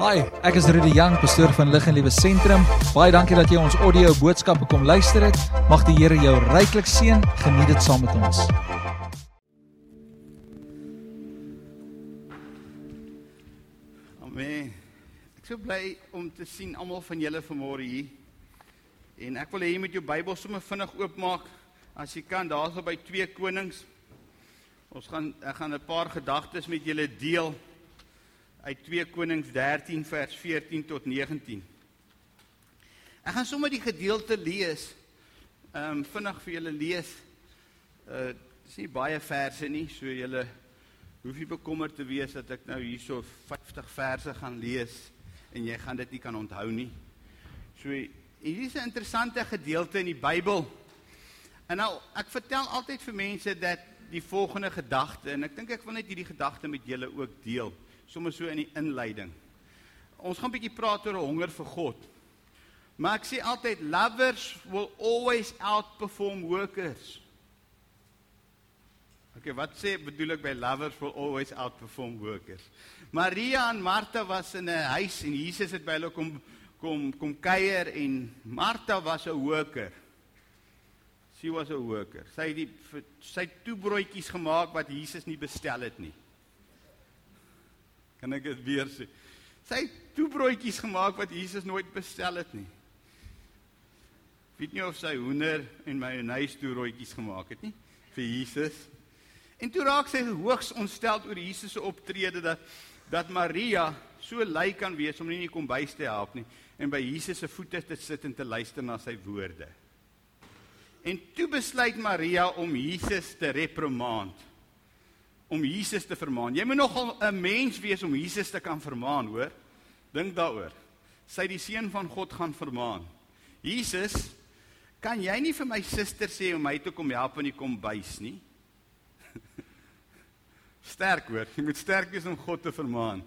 Hi, ek is Rudy Jang, pastoor van Lig en Liewe Sentrum. Baie dankie dat jy ons audio boodskappe kom luister het. Mag die Here jou ryklik seën. Geniet dit saam met ons. Amen. Ek is so bly om te sien almal van julle vanmôre hier. En ek wil hê jy moet jou Bybel sommer vinnig oopmaak as jy kan daarso by 2 Konings. Ons gaan ek gaan 'n paar gedagtes met julle deel uit 2 Konings 13 vers 14 tot 19. Ek gaan sommer die gedeelte lees. Ehm um, vinnig vir julle lees. Uh dis nie baie verse nie, so julle hoef nie bekommerd te wees dat ek nou hierso 50 verse gaan lees en jy gaan dit nie kan onthou nie. So hier is 'n interessante gedeelte in die Bybel. En nou ek vertel altyd vir mense dat die volgende gedagte en ek dink ek wil net hierdie gedagte met julle ook deel, sommer so in die inleiding. Ons gaan 'n bietjie praat oor 'n honger vir God. Maar ek sê altyd lovers will always outperform workers. Okay, wat sê bedoel ek by lovers will always outperform workers? Maria en Martha was in 'n huis en Jesus het by hulle kom kom kom kuier en Martha was 'n worker. She was a worker. Sy het die sy het toe broodjies gemaak wat Jesus nie bestel het nie. Kan ek dit weer sê? Sy het toe broodjies gemaak wat Jesus nooit bestel het nie. Weet nie of sy hoender en mayonnaise toe broodjies gemaak het nie vir Jesus. En toe raak sy hoogs ontstel oor Jesus se optrede dat dat Maria so lui kan wees om nie kom bys te help nie en by Jesus se voete te sit en te luister na sy woorde. En toe besluit Maria om Jesus te reprimand. Om Jesus te vermaan. Jy moet nogal 'n mens wees om Jesus te kan vermaan, hoor. Dink daaroor. Sy die seun van God gaan vermaan. Jesus, kan jy nie vir my suster sê om my te kom help in die kombuis nie? sterk hoor. Jy moet sterk wees om God te vermaan.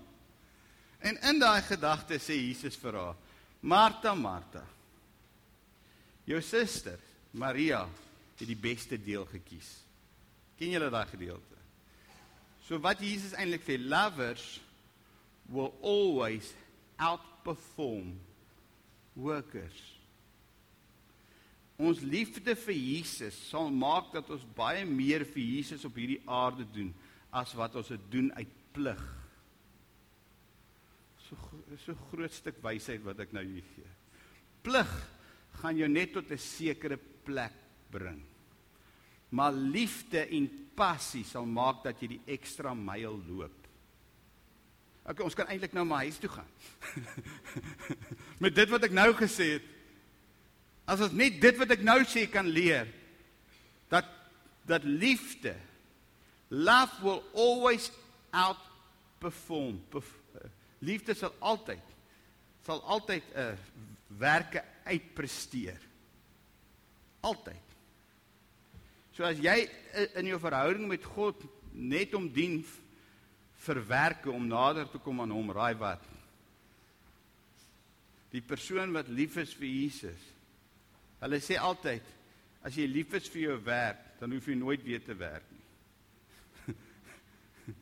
En in daai gedagte sê Jesus vir haar: "Martha, Martha. Jou suster, Maria, het die beste deel gekies." Ken julle daai gedeelte? So wat Jesus eintlik sê, lovers will always outperform workers. Ons liefde vir Jesus sal maak dat ons baie meer vir Jesus op hierdie aarde doen as wat ons dit doen uit plig. So so groot stuk wysheid wat ek nou hier gee. Plig gaan jou net tot 'n sekere plek bring. Maar liefde en passie sal maak dat jy die ekstra myl loop. Ok, ons kan eintlik nou maar huis toe gaan. Met dit wat ek nou gesê het. As ons net dit wat ek nou sê kan leer dat dat liefde Love will always outperform. Liefde sal altyd sal altyd 'n uh, eh, werke uitpresteer. Altyd. So as jy in jou verhouding met God net om dien verwerke om nader te kom aan hom, raai wat? Die persoon wat lief is vir Jesus. Hulle sê altyd as jy lief is vir jou werk, dan hoef jy nooit weer te werk nie.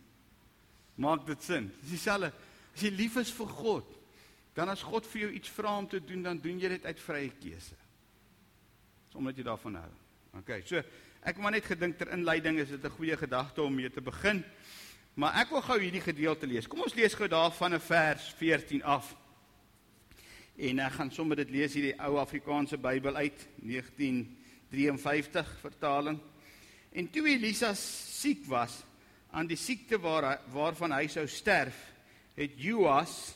Maak dit sin? Dis dieselfde. As jy lief is vir God, dan as God vir jou iets vra om te doen, dan doen jy dit uit vrye keuse. Dis omdat jy daarvan hou. OK. So, ek het maar net gedink ter inleiding is dit 'n goeie gedagte om mee te begin. Maar ek wil gou hierdie gedeelte lees. Kom ons lees gou daar van 'n vers 14 af. En ek gaan sommer dit lees hierdie ou Afrikaanse Bybel uit 1953 vertaling. En toe Elisa siek was, aan die siekte waar waarvan hy sou sterf, het Joas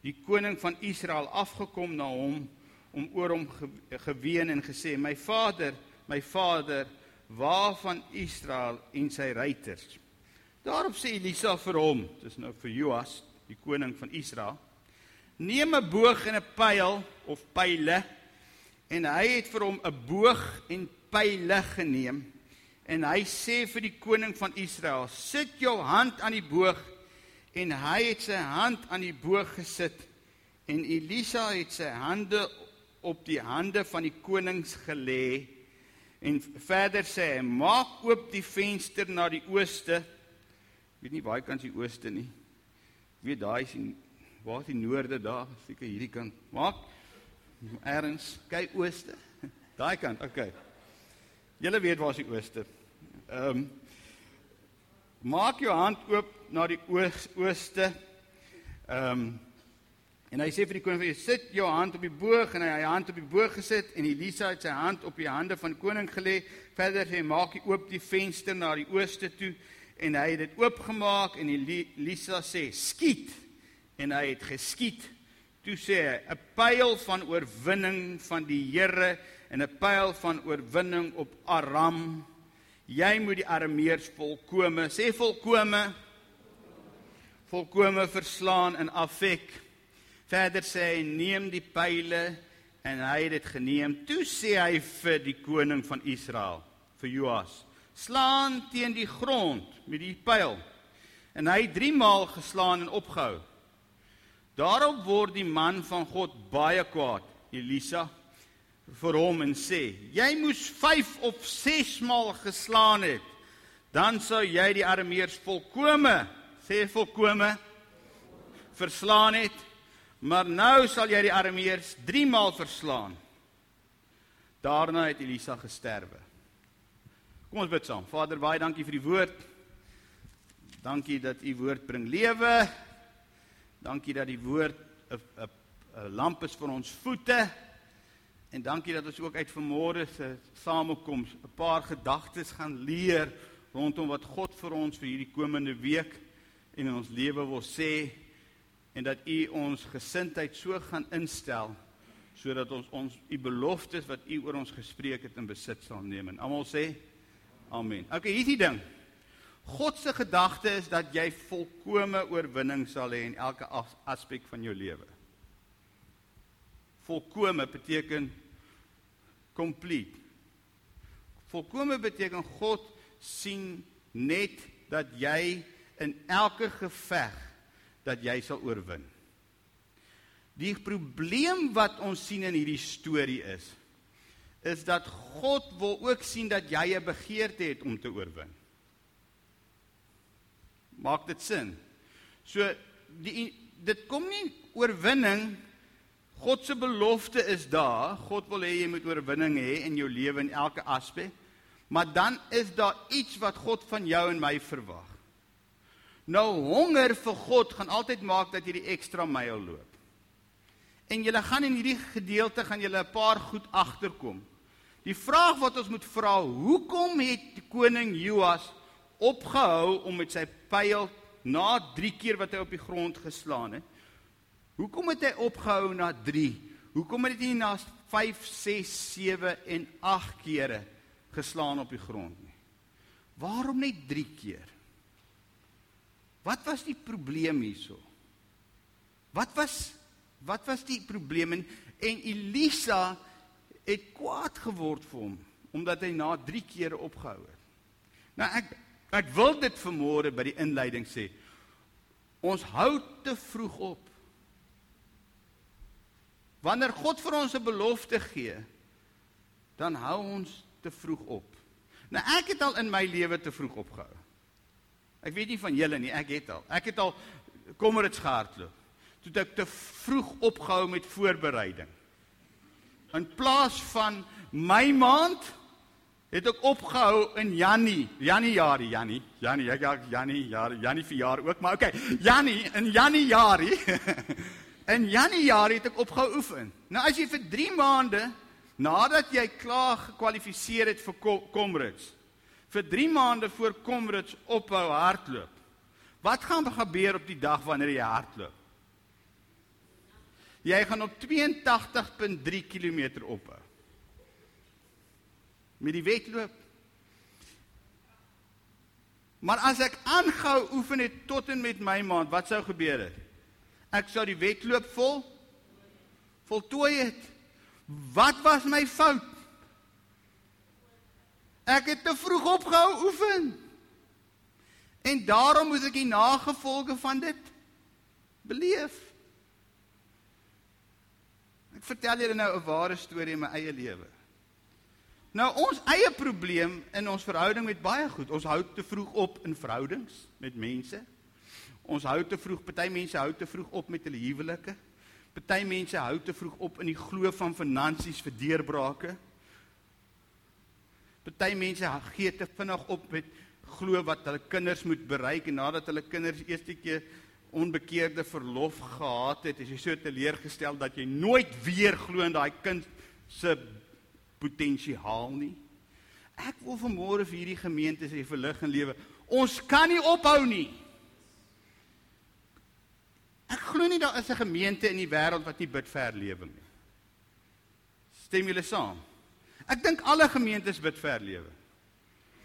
die koning van Israel afgekom na hom om oor hom geween en gesê: "My vader, my vader, waarvan Israel en sy ruiters?" Daarop sê Elisa vir hom, dis nou vir Joas, die koning van Israel: "Neem 'n boog en 'n pyl of pile." En hy het vir hom 'n boog en pyle geneem en hy sê vir die koning van Israel: "Sit jou hand aan die boog." En hy het sy hand aan die boog gesit en Elisa het sy hande op die hande van die konings gelê en verder sê hy: "Maak oop die venster na die ooste." Ek weet nie waar kant die ooste nie. Ek weet daai is Waar is die noorde daar? Seker hierdie kant. Maak erns, kyk ooste. Daai kant. Okay. Julle weet waar is die ooste. Ehm um, Maak jou hand oop na die oos, ooste. Ehm um, en hy sê vir die koning: "Sit jou hand op die boog." En hy het sy hand op die boog gesit en Elisa het sy hand op die hande van koning gelê. Verder sê hy: "Maak jy oop die venster na die ooste toe." En hy het dit oopgemaak en Elisa sê: "Skiet." En hy het geskiet. Toe sê hy: "’n Pyl van oorwinning van die Here en 'n pyl van oorwinning op Aram." jy moet die arameërs volkome sê volkome volkome verslaan in afek verder sê hy neem die pile en hy het dit geneem. Toe sê hy vir die koning van Israel vir Joas slaan teen die grond met die pyl. En hy het 3 maal geslaan en opgehou. Daarop word die man van God baie kwaad Elisa vir hom en sê: "Jy moes 5 of 6 maal geslaan het, dan sou jy die arameërs volkome, sê volkome verslaan het, maar nou sal jy die arameërs 3 maal verslaan." Daarna het Elisa gesterwe. Kom ons bid saam. Vader, baie dankie vir die woord. Dankie dat u woord bring lewe. Dankie dat die woord 'n 'n lamp is vir ons voete En dankie dat ons ook uit vanmôre se samekoms 'n paar gedagtes gaan leer rondom wat God vir ons vir hierdie komende week en in ons lewe wil sê en dat U ons gesindheid so gaan instel sodat ons ons U beloftes wat U oor ons gespreek het in besit sal neem. En almal sê amen. Okay, hier's die ding. God se gedagte is dat jy volkomme oorwinning sal hê in elke as aspek van jou lewe. Volkome beteken complete. Volkome beteken God sien net dat jy in elke geveg dat jy sal oorwin. Die probleem wat ons sien in hierdie storie is is dat God wil ook sien dat jy 'n begeerte het om te oorwin. Maak dit sin? So die dit kom nie oorwinning God se belofte is daar. God wil hê jy moet oorwinning hê in jou lewe in elke aspek. Maar dan is daar iets wat God van jou en my verwag. Nou honger vir God gaan altyd maak dat jy die ekstra myl loop. En jy gaan in hierdie gedeelte gaan jy 'n paar goed agterkom. Die vraag wat ons moet vra, hoekom het koning Joas opgehou om met sy pyl na 3 keer wat hy op die grond geslaan het? Hoekom het hy opgehou na 3? Hoekom het hy nie na 5, 6, 7 en 8 kere geslaan op die grond nie? Waarom net 3 keer? Wat was die probleem hierso? Wat was wat was die probleem en, en Elisa het kwaad geword vir hom omdat hy na 3 kere opgehou het. Nou ek ek wil dit vanmôre by die inleiding sê. Ons hou te vroeg op. Wanneer God vir ons 'n belofte gee, dan hou ons te vroeg op. Nou ek het al in my lewe te vroeg opgehou. Ek weet nie van julle nie, ek het al. Ek het al kommerits gehardloop. Toe ek te vroeg opgehou met voorbereiding. In plaas van my maand het ek opgehou in Jannie, Januarie, Jannie, Jannie, ek ja Jannie, Jannie verjaar ook, maar okay, Jannie in Januarie In Januarie het ek opgehou oefen. Nou as jy vir 3 maande nadat jy klaar gekwalifiseer het vir Comrades vir 3 maande voor Comrades ophou hardloop. Wat gaan gebeur op die dag wanneer jy hardloop? Jy gaan op 82.3 km ophou. Met die wedloop. Maar as ek aanhou oefen het tot en met my maand, wat sou gebeur het? ek sou die wedloop vol voltooi het. Wat was my fout? Ek het te vroeg opgehou oefen. En daarom moet ek die nagevolge van dit beleef. Ek vertel julle nou 'n ware storie in my eie lewe. Nou ons eie probleem in ons verhouding met baie goed. Ons hou te vroeg op in verhoudings met mense. Ons hou te vroeg, party mense hou te vroeg op met hulle huwelike. Party mense hou te vroeg op in die glo van finansies vir deurbrake. Party mense gee te vinnig op met glo wat hulle kinders moet bereik en nadat hulle kinders eerste keer onbekeerde verlof gehad het, is jy so teleurgestel dat jy nooit weer glo in daai kind se potensiaal nie. Ek wil vanmôre vir hierdie gemeente sê vir lig en lewe, ons kan nie ophou nie. Ek glo nie daar is 'n gemeente in die wêreld wat nie bid vir herlewing nie. Stem julle saam? Ek dink alle gemeentes bid vir herlewing.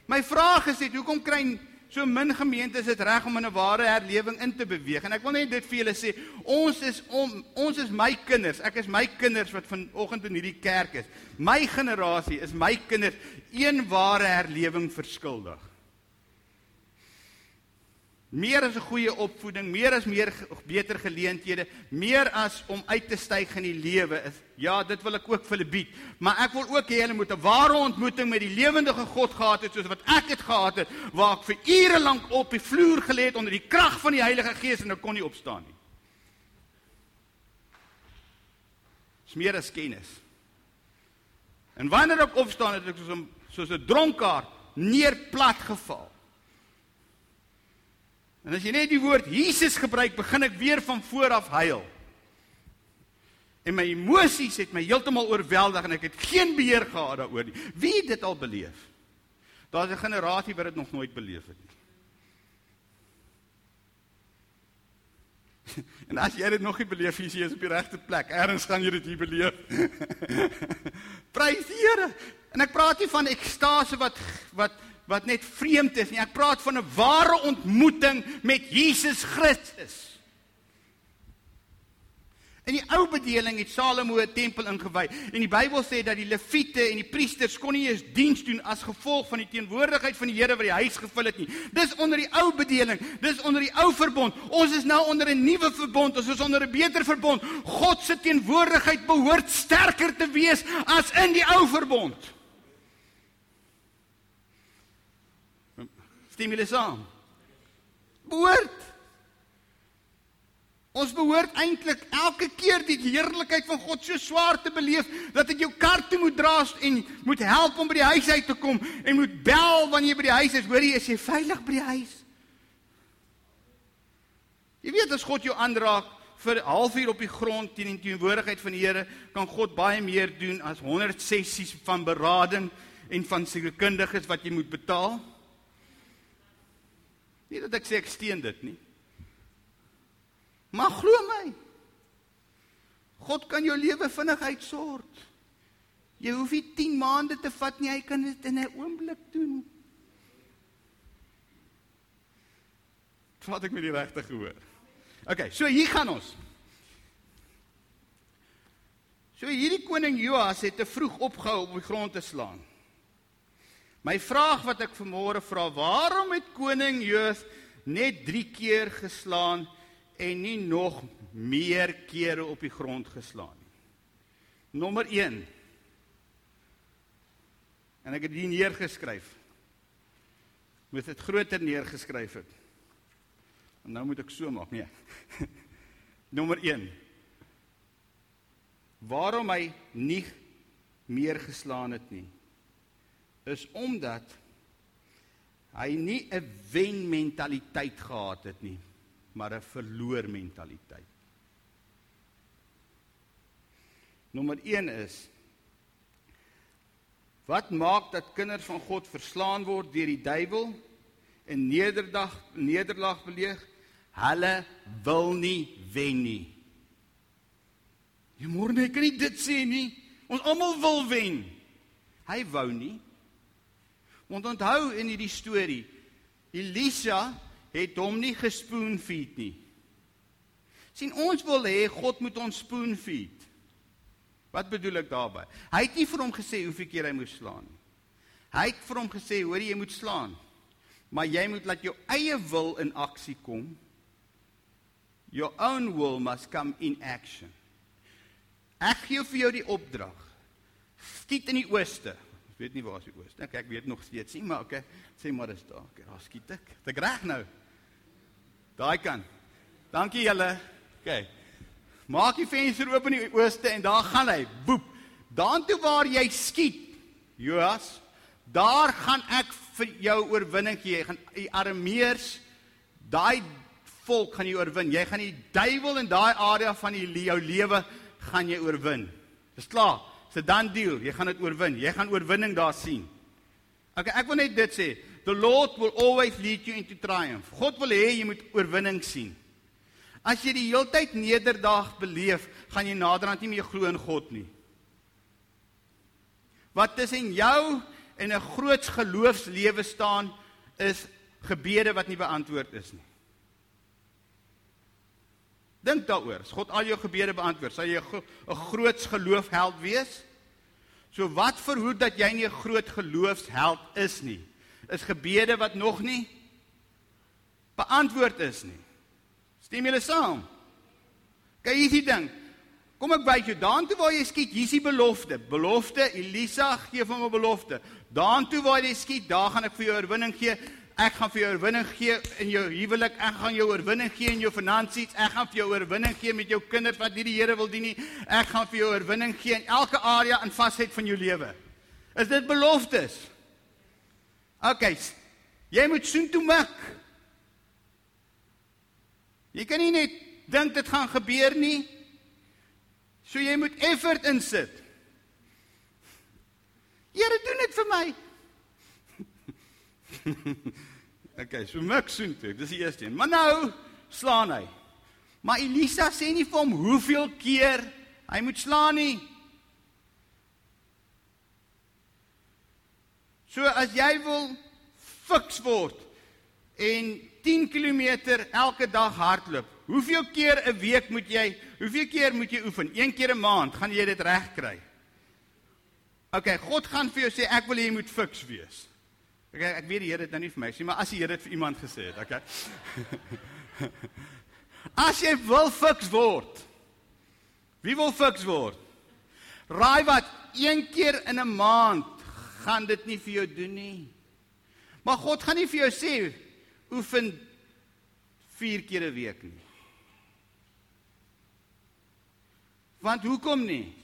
My vraag is net hoekom kry so min gemeentes dit reg om in 'n ware herlewing in te beweeg? En ek wil net dit vir julle sê, ons is om ons is my kinders. Ek is my kinders wat vanoggend in hierdie kerk is. My generasie is my kinders een ware herlewing verskuldig. Meer as 'n goeie opvoeding, meer as meer beter geleenthede, meer as om uit te styg in die lewe is. Ja, dit wil ek ook vir hulle bied, maar ek wil ook hê hulle moet 'n ware ontmoeting met die lewendige God gehad het soos wat ek dit gehad het, waar ek vir ure lank op die vloer gelê het onder die krag van die Heilige Gees en ek kon nie opstaan nie. Dis meer as kennis. En wanneer ek opstaan het ek soos 'n soos 'n dronkaard neerplat geval. En as jy net die woord Jesus gebruik, begin ek weer van voor af huil. En my emosies het my heeltemal oorweldig en ek het geen beheer gehad daaroor nie. Wie het dit al beleef? Daar's 'n generasie wat dit nog nooit beleef het nie. En as jy dit nog nie beleef nie, is jy op die regte plek. Erns gaan jy dit hier beleef. Prys die Here. En ek praat nie van ekstase wat wat wat net vreemd is nie. Ek praat van 'n ware ontmoeting met Jesus Christus. In die ou bedeling het Salomo 'n tempel ingewy en die Bybel sê dat die leviete en die priesters kon nie eens diens doen as gevolg van die teenwoordigheid van die Here wat die huis gevul het nie. Dis onder die ou bedeling, dis onder die ou verbond. Ons is nou onder 'n nuwe verbond, ons is onder 'n beter verbond. God se teenwoordigheid behoort sterker te wees as in die ou verbond. Stem julle saam? Behoort. Ons behoort eintlik elke keer die heerlikheid van God so swaar te beleef dat ek jou kar toe moet dra en moet help om by die huis uit te kom en moet bel wanneer jy by die huis is. Hoor jy, is jy veilig by die huis? Jy weet as God jou aanraak vir 'n halfuur op die grond teen die teenwoordigheid van die Here, kan God baie meer doen as 100 sessies van berading en van sekerkundiges wat jy moet betaal. Nie dat ek sê ek steun dit nie. Maar glo my. God kan jou lewe vinnig uitsort. Jy hoef nie 10 maande te vat nie, hy kan dit in 'n oomblik doen. Wat ek met die regte gehoor. OK, so hier gaan ons. So hierdie koning Joas het te vroeg opgehou om op die grond te slaan. My vraag wat ek vanmôre vra, waarom het koning Joos net 3 keer geslaan en nie nog meer kere op die grond geslaan nie? Nommer 1. En ek het dit neergeskryf. Moet dit groter neergeskryf het. En nou moet ek so maak, nee. Nommer 1. Waarom hy nie meer geslaan het nie? Is omdat hy nie 'n wen mentaliteit gehad het nie, maar 'n verloor mentaliteit. Nommer 1 is wat maak dat kinders van God verslaan word deur die duiwel en nederdag nederlaag beleeg? Hulle wil nie wen nie. Jy môre net kan nie dit sê nie. Ons almal wil wen. Hy wou nie. Want onthou in hierdie storie, Elisa het hom nie gespoonfeed nie. sien ons wil hê God moet ons spoonfeed. Wat bedoel ek daarmee? Hy het nie vir hom gesê hoeveel keer hy moes slaan nie. Hy het vir hom gesê, hoor jy moet slaan. Maar jy moet laat jou eie wil in aksie kom. Your own will must come in action. Ek gee vir jou die opdrag. Skiet in die ooste. Ek weet nie waar is die ooste nie. Ek weet nog steeds nie, maar okay, sê maar dis daar. Okay, daar skiet ek. Dit reg nou. Daai kan. Dankie julle. OK. Maak die venster oop in die ooste en daar gaan hy. Boep. Daartoe waar jy skiet. Joas, daar gaan ek vir jou oorwinning gee. Jy gaan die Arameërs daai volk gaan jy oorwin. Jy gaan die duiwel in daai area van jou lewe gaan jy oorwin. Dis klaar. Dis 'n done deal. Jy gaan dit oorwin. Jy gaan oorwinning daar sien. Okay, ek wil net dit sê. The Lord will always lead you into triumph. God wil hê jy moet oorwinning sien. As jy die heeltyd nederdaag beleef, gaan jy naderhand nie meer glo in God nie. Wat tussen jou en 'n groot geloofslewe staan is gebede wat nie beantwoord is nie. Dink daaroor. As God al jou gebede beantwoord, sal jy 'n groot geloofheld wees? So wat verhoed dat jy nie 'n groot geloofsheld is nie? Is gebede wat nog nie beantwoord is nie. Stem julle saam? Kyk hierdie ding. Kom ek by jou daartoe waar jy skiet, hier's die belofte. Belofte, Elisa gee vir my belofte. Daartoe waar jy skiet, daar gaan ek vir jou oorwinning gee. Ek gaan vir jou oorwinning gee in jou huwelik. Ek gaan jou oorwinning gee in jou finansies. Ek gaan vir jou oorwinning gee met jou kinders wat nie die Here wil dien nie. Ek gaan vir jou oorwinning gee in elke area in vasheid van jou lewe. Is dit beloftes? OK. Jy moet soontoe mik. Jy kan nie net dink dit gaan gebeur nie. So jy moet effort insit. Here doen dit vir my. okay, so mik soontoe. Dis die eerste een. Maar nou slaan hy. Maar Elisa sê nie vir hom hoeveel keer hy moet slaan nie. So as jy wil fiks word en 10 km elke dag hardloop. Hoeveel keer 'n week moet jy, hoeveel keer moet jy oefen? Een keer 'n maand gaan jy dit reg kry. OK, God gaan vir jou sê ek wil jy moet fiks wees. OK, ek weet die Here het nou nie vir my sê, maar as die Here dit vir iemand gesê het, OK. as jy wil fiks word. Wie wil fiks word? Raai wat, een keer in 'n maand gaan dit nie vir jou doen nie. Maar God gaan nie vir jou sê oefen 4 keer 'n week nie. Want hoekom nie?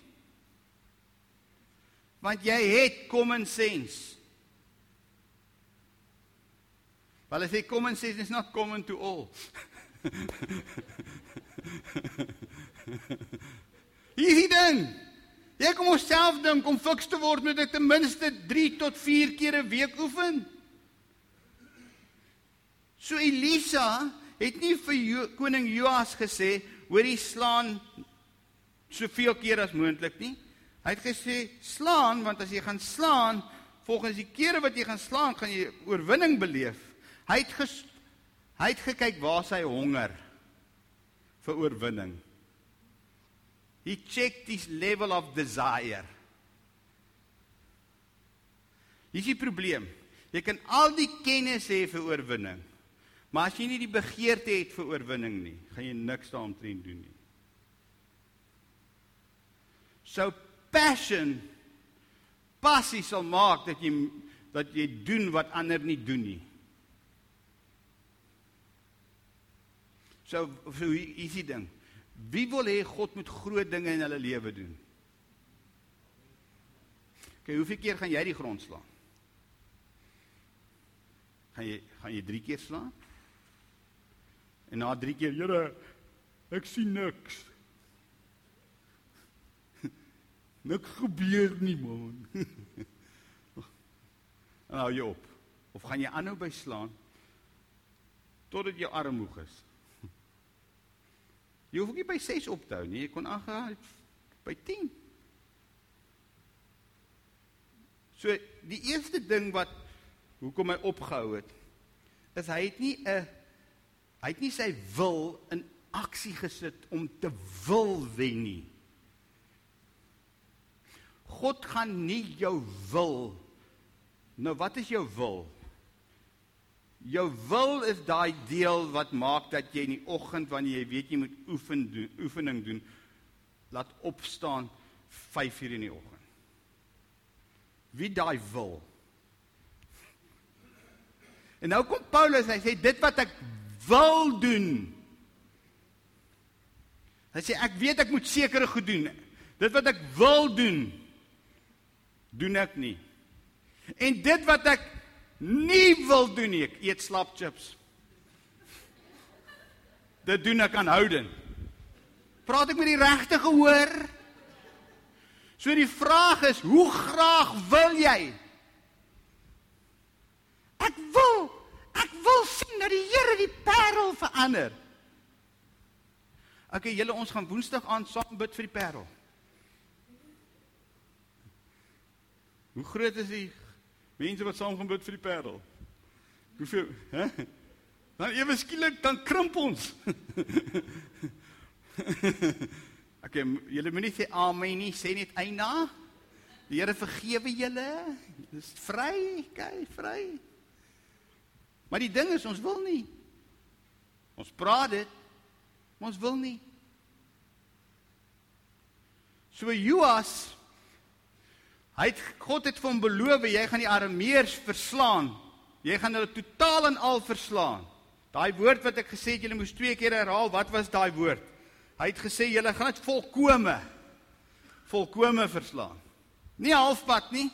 Want jy het common sense. Hulle sê common sense is not common to all. Hierdie ding. Jy kom osself dink om fiks te word met ek ten minste 3 tot 4 keer 'n week oefen. So Elisa het nie vir jo koning Joas gesê hoor jy slaan soveel keer as moontlik nie. Hy het gesê slaan want as jy gaan slaan volgens die kere wat jy gaan slaan gaan jy oorwinning beleef. Hy het ges, hy het gekyk waar sy honger vir oorwinning. He checked his level of desire. Dis die probleem. Jy kan al die kennis hê vir oorwinning. Maar as jy nie die begeerte het vir oorwinning nie, gaan jy niks daaromtrent doen nie. So passion passie sal maak dat jy dat jy doen wat ander nie doen nie. So so is die ding. Wie wil hê God moet groot dinge in hulle lewe doen? Kyk, hoeveel keer gaan jy die grond slaan? Gaan jy gaan jy 3 keer slaan? En na 3 keer, Here, ek sien niks. Nik gebeur nie, man. nou jy op. Of gaan jy aanhou by slaan totdat jou arm moeg is? Jy hoef nie by 6 op te hou nie, jy kon aangaan by 10. So die eerste ding wat hoekom hy opgehou het, is hy het nie 'n Hy het nie sy wil in aksie gesit om te wil wen nie. God gaan nie jou wil. Nou wat is jou wil? Jou wil is daai deel wat maak dat jy in die oggend wanneer jy weet jy moet oefen doen, oefening doen, laat opstaan 5:00 in die oggend. Wie daai wil? En nou kom Paulus, hy sê dit wat ek wil doen. Hy sê ek weet ek moet sekere goed doen. Dit wat ek wil doen, doen ek nie. En dit wat ek nie wil doen nie, ek eet slap chips. Dit doen ek aanhoudend. Praat ek met die regte gehoor? So die vraag is, hoe graag wil jy? Ek wil, ek wil sien dat die Here die parel verander. Okay, julle ons gaan Woensdag aan saam bid vir die parel. Hoe groot is die mense wat saam gaan bid vir die parel? Hoeveel, hè? Dan ewe skielik dan krimp ons. okay, julle moenie sê amen nie, sê net eina. Die Here vergewe julle. Dis vry, kyk, vry. Maar die ding is ons wil nie. Ons praat dit, maar ons wil nie. So Joas hy het God het vir hom beloof jy gaan die Arameërs verslaan. Jy gaan hulle totaal en al verslaan. Daai woord wat ek gesê het julle moes twee keer herhaal, wat was daai woord? Hy het gesê julle gaan dit volkome volkome verslaan. Nie halfpad nie,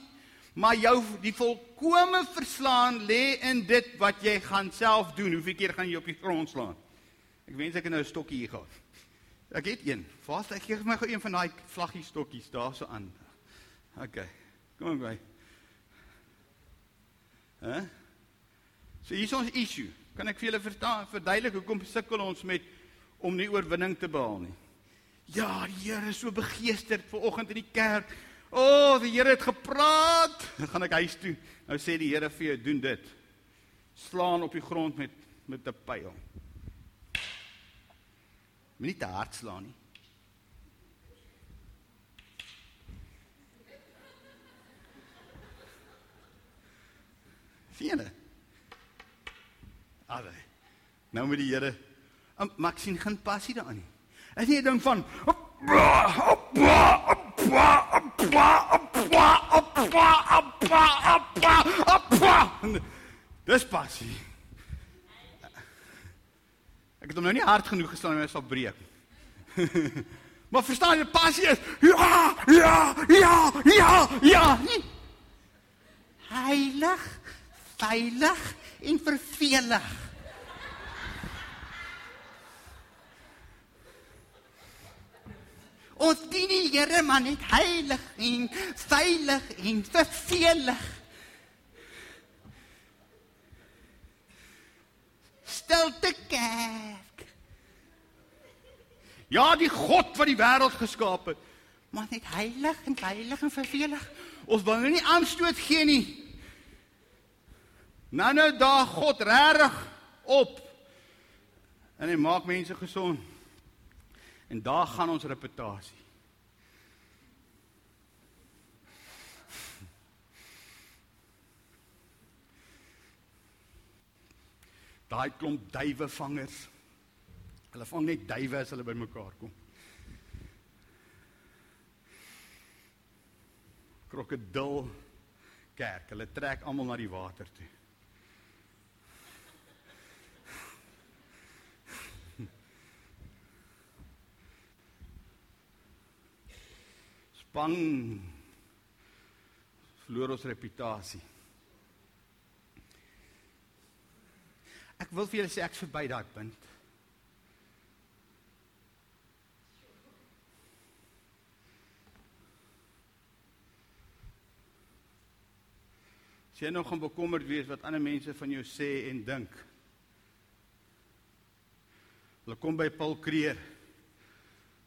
maar jou die volkome verslaan lê in dit wat jy gaan self doen. Hoeveel keer gaan jy op die grond slaan? Ek wens ek het nou 'n stokkie hier gehad. Ek het een. Vaas, ek gee my gou een van daai vlaggie stokkies daarso aan. OK. Kom aan by. Hæ? So hier is ons issue. Kan ek vir julle verduidelik hoekom sukkel ons met om nie oorwinning te behaal nie? Ja, die Here is so begeesterd vanoggend in die kerk. O, oh, die Here het gepraat. Dan gaan ek huis toe. Nou sê die Here vir jou, doen dit. Slaan op die grond met met 'n pyl. Moenie te hard slaan nie. Sien jy? Alre. Nou met die Here. Maar ek sien geen passie daarin nie. Is nie 'n ding van Dis passie. Ek het hom nou nie hard genoeg geslaan om hy sal breek. maar verstaan jy passie is ja, ja, ja, ja, ja. Heilig, veilig en vervelig. Ons dien die Here maar net heilig en veilig en vervelig. Stilte kerk. Ja, die God wat die wêreld geskaap het, maar net heilig en veilig en vervelig. Ons wil nie aanstoot gee nie. Nou nou daar God regtig op. En hy maak mense gesond. En daar gaan ons reputasie. Daai klomp duiwevangers. Hulle vang net duwe as hulle bymekaar kom. Krokodil kerk. Hulle trek almal na die water toe. Bang verloor ons reputasie. Ek wil vir julle sê ek verby daai punt. As jy nog gaan bekommerd wees wat ander mense van jou sê en dink. Hulle kom by Paul Kreer.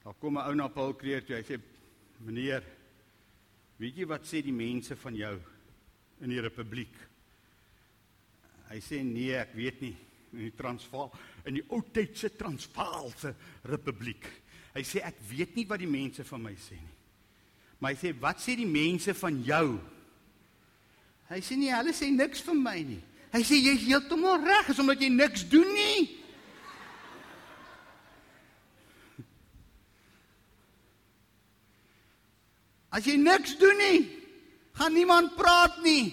Daar kom 'n ou na Paul Kreer toe. Hy sê Meneer, weet jy wat sê die mense van jou in die republiek? Hy sê nee, ek weet nie in die Transvaal in die ou tydse Transvaalse republiek. Hy sê ek weet nie wat die mense van my sê nie. Maar hy sê wat sê die mense van jou? Hy sê nee, hulle sê niks van my nie. Hy sê jy's heeltemal reg, is omdat jy niks doen nie. As jy niks doen nie, gaan niemand praat nie.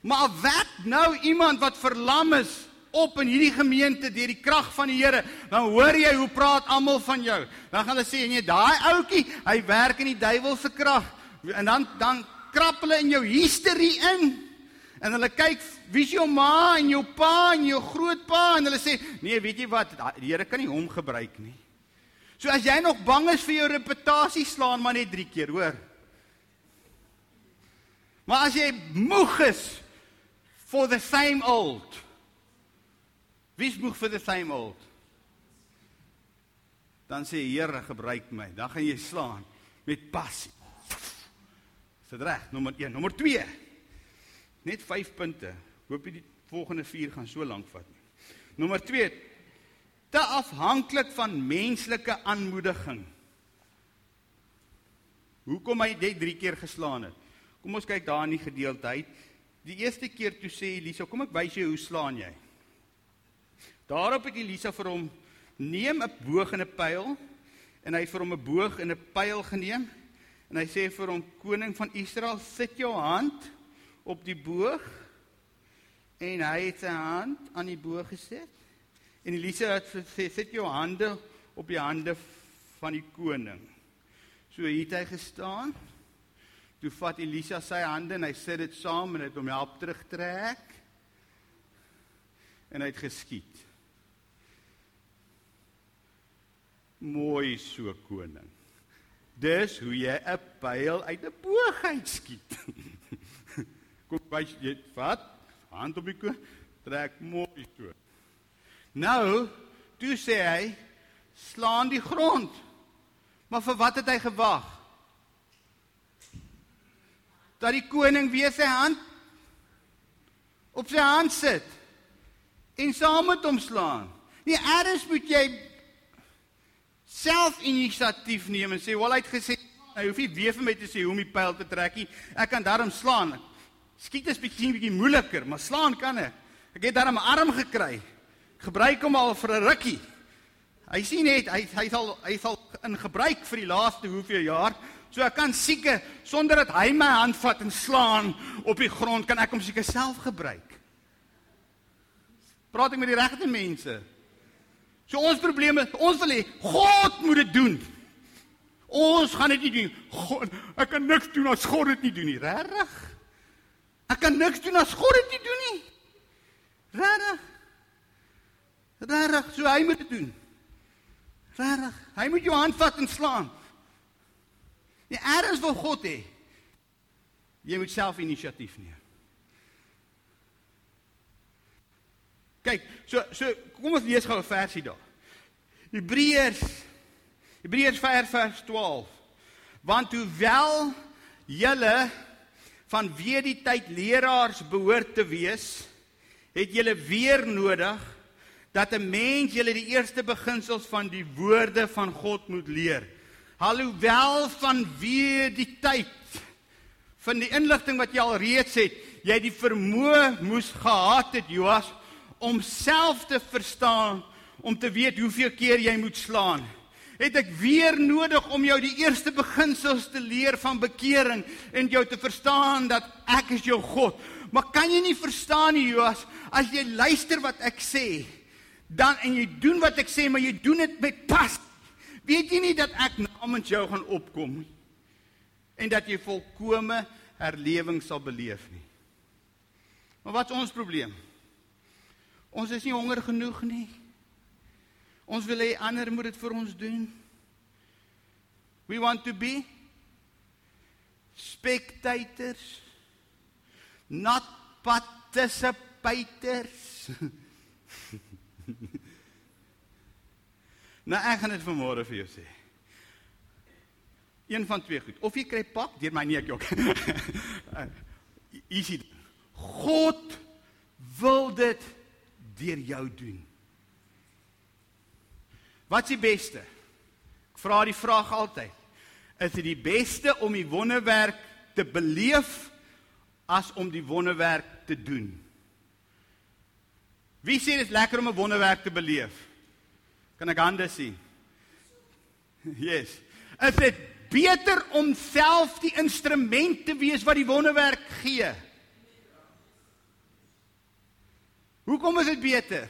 Maar wat nou iemand wat verlam is op in hierdie gemeente deur die krag van die Here, dan hoor jy hoe praat almal van jou. Dan gaan hulle sê nee, daai ouetjie, hy werk in die duiwel se krag. En dan dan krap hulle in jou hysterie in. En hulle kyk, wie's jou ma en jou pa en jou grootpa en hulle sê, nee, weet jy wat, die Here kan nie hom gebruik nie. So as jy nog bang is vir jou reputasie, slaan maar net 3 keer, hoor. Maar as jy moeg is for the same old. Wie's moeg vir the same old? Dan sê Here gebruik my. Dan gaan jy slaan met passie. Is dit reg? Nommer 1, nommer 2. Net 5 punte. Hoop jy die volgende 4 gaan so lank vat nie. Nommer 2. Te afhanklik van menslike aanmoediging. Hoekom hy dit 3 keer geslaan het? Kom ons kyk daar in die gedeeltheid. Die eerste keer toe sê Elisa, kom ek wys jou hoe slaan jy. Daarop het Elisa vir hom neem 'n boog en 'n pyl en hy het vir hom 'n boog en 'n pyl geneem en hy sê vir hom koning van Israel sit jou hand op die boog en hy het sy hand aan die boog gesit en Elisa het gesê sit jou hande op die hande van die koning. So het hy gestaan Toe vat Elisa sy hande en hy sit dit saam en het hom help terugtrek. En hy het geskiet. Mooi so koning. Dis hoe jy 'n pyl uit 'n boog uitskiet. Kom wys jy vat hand op die koning, trek mooi so. Nou, toe sê hy slaan die grond. Maar vir wat het hy gewag? dat die koning weer sy hand op sy hand sit en saam met hom slaan. Nie eers moet jy self inisiatief neem en sê, "Wel, hy het gesê, hy hoef nie weer vir my te sê hoe om die pyl te trek nie. Ek kan daarom slaan." Skiet is bietjie bietjie moeiliker, maar slaan kan ek. Ek het daarom 'n arm gekry. Gebruik hom al vir 'n rukkie. Hy sien net hy hy sal hy sal in gebruik vir die laaste hoeveel jaar So ek kan seker sonder dat hy my hand vat en slaan op die grond kan ek hom seker self gebruik. Praat ek met die regte mense? So ons probleme, ons wil hê God moet dit doen. Ons gaan dit nie doen. God, ek kan niks doen as God dit nie doen nie. Regtig? Ek kan niks doen as God dit nie doen nie. Regtig? Regtig, so hy moet dit doen. Regtig? Hy moet jou hand vat en slaan. Die erns wil God hê. Jy moet self inisiatief neem. Kyk, so so kom ons lees gou 'n versie daar. Hebreërs Hebreërs 5 vers 12. Want hoewel julle van weer die tyd leraars behoort te wees, het julle weer nodig dat 'n mens julle die eerste beginsels van die woorde van God moet leer. Alhoewel van wie die tyd van die inligting wat jy al reeds het, jy die vermoë moes gehad het Joas om self te verstaan, om te weet hoeveel keer jy moet slaan. Het ek weer nodig om jou die eerste beginsels te leer van bekering en jou te verstaan dat ek is jou God. Maar kan jy nie verstaan nie Joas as jy luister wat ek sê, dan en jy doen wat ek sê, maar jy doen dit met pas. Weet jy nie dat ek namens jou gaan opkom nie? En dat jy volkome herlewing sal beleef nie. Maar wat is ons probleem? Ons is nie honger genoeg nie. Ons wil hê ander moet dit vir ons doen. We want to be spectators not participators. Nou ek gaan dit vanmôre vir jou sê. Een van twee goed. Of jy kry pak deur my nee ek jok. Easy. God wil dit deur jou doen. Wat is die beste? Ek vra die vraag altyd. Is dit die beste om die wonderwerk te beleef as om die wonderwerk te doen? Wie sê dit is lekker om 'n wonderwerk te beleef? Kan ek hande sien? Yes. Is dit beter om self die instrument te wees wat die wonderwerk gee? Hoe Hoekom is dit beter?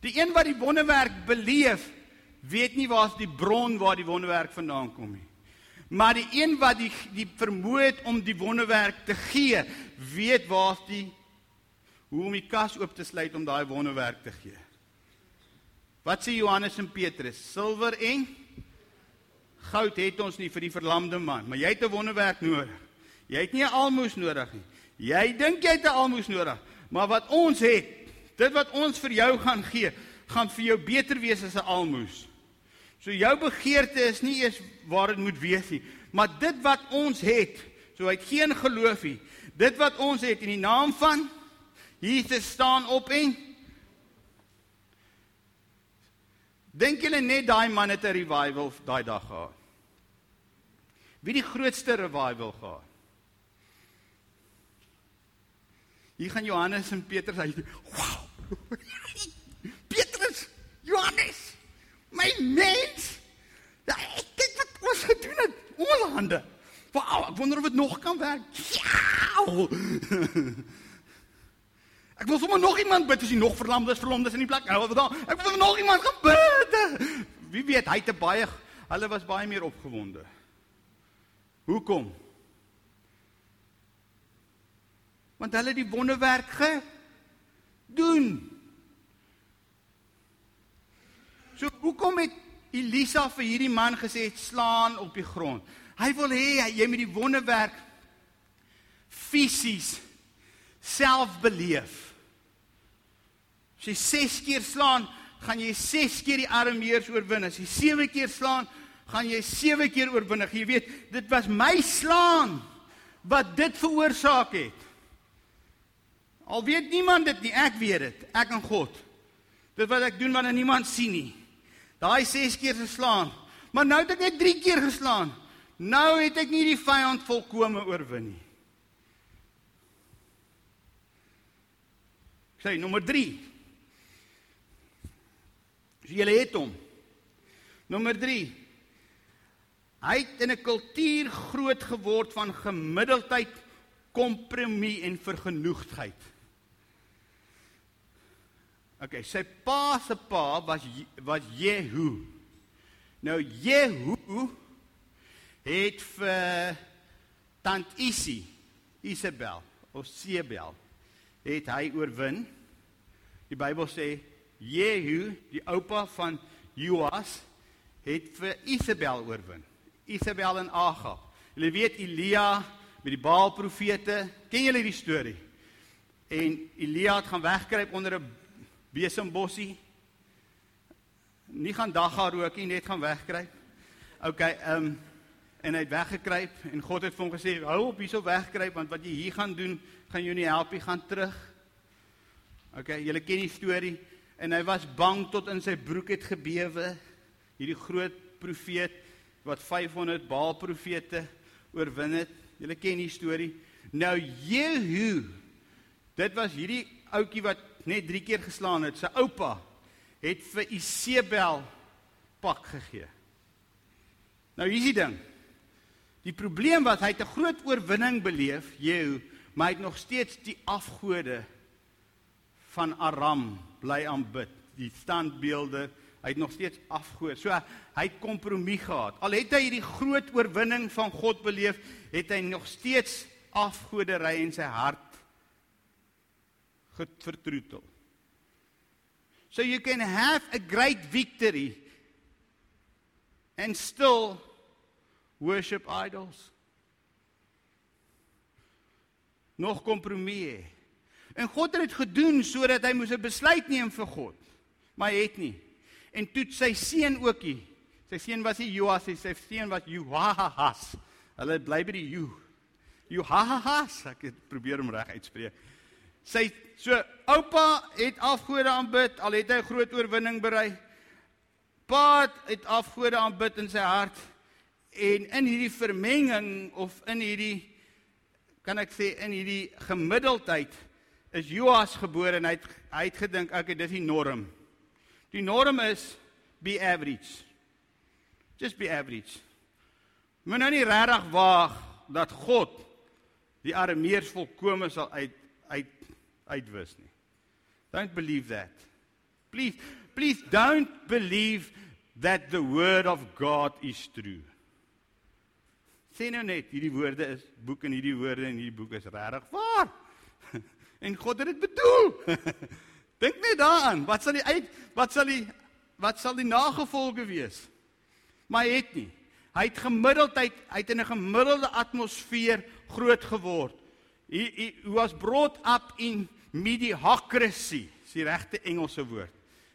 Die een wat die wonderwerk beleef, weet nie waar's die bron waar die wonderwerk vandaan kom nie. Maar die een wat die die vermoë het om die wonderwerk te gee, weet waar's die hoe om die kas oop te sluit om daai wonderwerk te gee. Wat sê Johannes en Petrus? Silwer en goud het ons nie vir die verlamde man, maar jy het 'n wonderwerk nodig. Jy het nie 'n almoes nodig nie. Jy dink jy het 'n almoes nodig, maar wat ons het, dit wat ons vir jou gaan gee, gaan vir jou beter wees as 'n almoes. So jou begeerte is nie eers waar dit moet wees nie, maar dit wat ons het, so hy het geen geloof nie. Dit wat ons het in die naam van Jesus staan op en Dink julle net daai man het 'n revival daai dag gehad? Wie die grootste revival gehad? Hier gaan Johannes en Petrus uit. Wow. Petrus, Johannes, my mens. Ja, kyk wat ons gedoen het. Ons hande. Wow, ek wonder of dit nog kan werk. Ja. Ek wil sommer nog iemand bid as hy nog verlamd is, verlamd is in die plek. Ek wil nog iemand gaan bid. Wie weet, hy het baie hulle was baie meer opgewonde. Hoekom? want hulle die wonderwerk gedoen. So hoekom het Elisa vir hierdie man gesê slaan op die grond? Hy wil hê jy moet die wonderwerk fisies self beleef. As jy 6 keer slaan, gaan jy 6 keer die armeers oorwin. As jy 7 keer slaan, gaan jy 7 keer oorwin. Jy weet, dit was my slaan wat dit veroorsaak het. Al weet niemand dit nie, ek weet dit. Ek en God. Dit wat ek doen wanneer niemand sien nie. Daai 6 keer geslaan. Maar nou het ek net 3 keer geslaan. Nou het ek nie die vyand volkome oorwin nie. Sê nommer 3. So jy het hom. Nommer 3. Hy het in 'n kultuur groot geword van gemiddeldheid, kompromie en vergenoegdheid. Okay, sy pa se pa was was Jehu. Nou Jehu het vir tant Isi, Isabel of Sebel het hy oorwin. Die Bybel sê Jehu, die oupa van Joas, het vir Isabel oorwin. Isabel en Agab. Julle weet Elia met die Baal profete, ken julle die storie? En Elia het gaan wegkruip onder 'n besembossie. Nie gaan dagga rook nie, net gaan wegkruip. OK, ehm um, en hy het weggekruip en God het vir hom gesê, "Hou op hierso wegkruip want wat jy hier gaan doen, gaan jou nie help nie, gaan terug." OK, julle ken die storie en hy was bang tot in sy broek het gebewe. Hierdie groot profeet wat 500 Baal profete oorwin het. Julle ken die storie. Nou Jehu, dit was hierdie ouetjie wat net 3 keer geslaan het. Sy oupa het vir Isebel pak gegee. Nou hier is die ding. Die probleem was hy het 'n groot oorwinning beleef, Jehu, maar hy het nog steeds die afgode van Aram bly aanbid, die standbeelde. Hy het nog steeds afgode. So hy het kompromie gehad. Al het hy hierdie groot oorwinning van God beleef, het hy nog steeds afgodery in sy hart vertroetel. So you can have a great victory and still worship idols. Nog kompromie. En God het dit gedoen sodat hy moes 'n besluit neem vir God. Maar hy het nie. En toe sy seun ookie. Sy seun was nie Joas nie, sy seun was Joahas. Hulle bly by die Ju. Joahas, ek het probeer om reg uitspreek. Sy so oupa het afgode aanbid, al het hy 'n groot oorwinning bereik. Pa het afgode aanbid in sy hart en in hierdie vermenging of in hierdie kan ek sê in hierdie gemiddeldheid is Joas gebore en hy het hy het gedink ek dit is die norm. Die norm is be average. Just be average. Moet nou nie regtig waag dat God die armeers volkome sal uit uit uitwis nie. Don't believe that. Please, please don't believe that the word of God is true. Sien nou net, hierdie woorde is boek en hierdie woorde in hierdie boek is regtig waar. En God het dit bedoel. Dink net daaraan, wat sal die uit wat sal die wat sal die nagevolge wees? Maar hy het nie. Hy het gemiddeldheid, hy het in 'n gemiddelde atmosfeer groot geword. He, he was brought up in mediocrity, is die regte Engelse woord.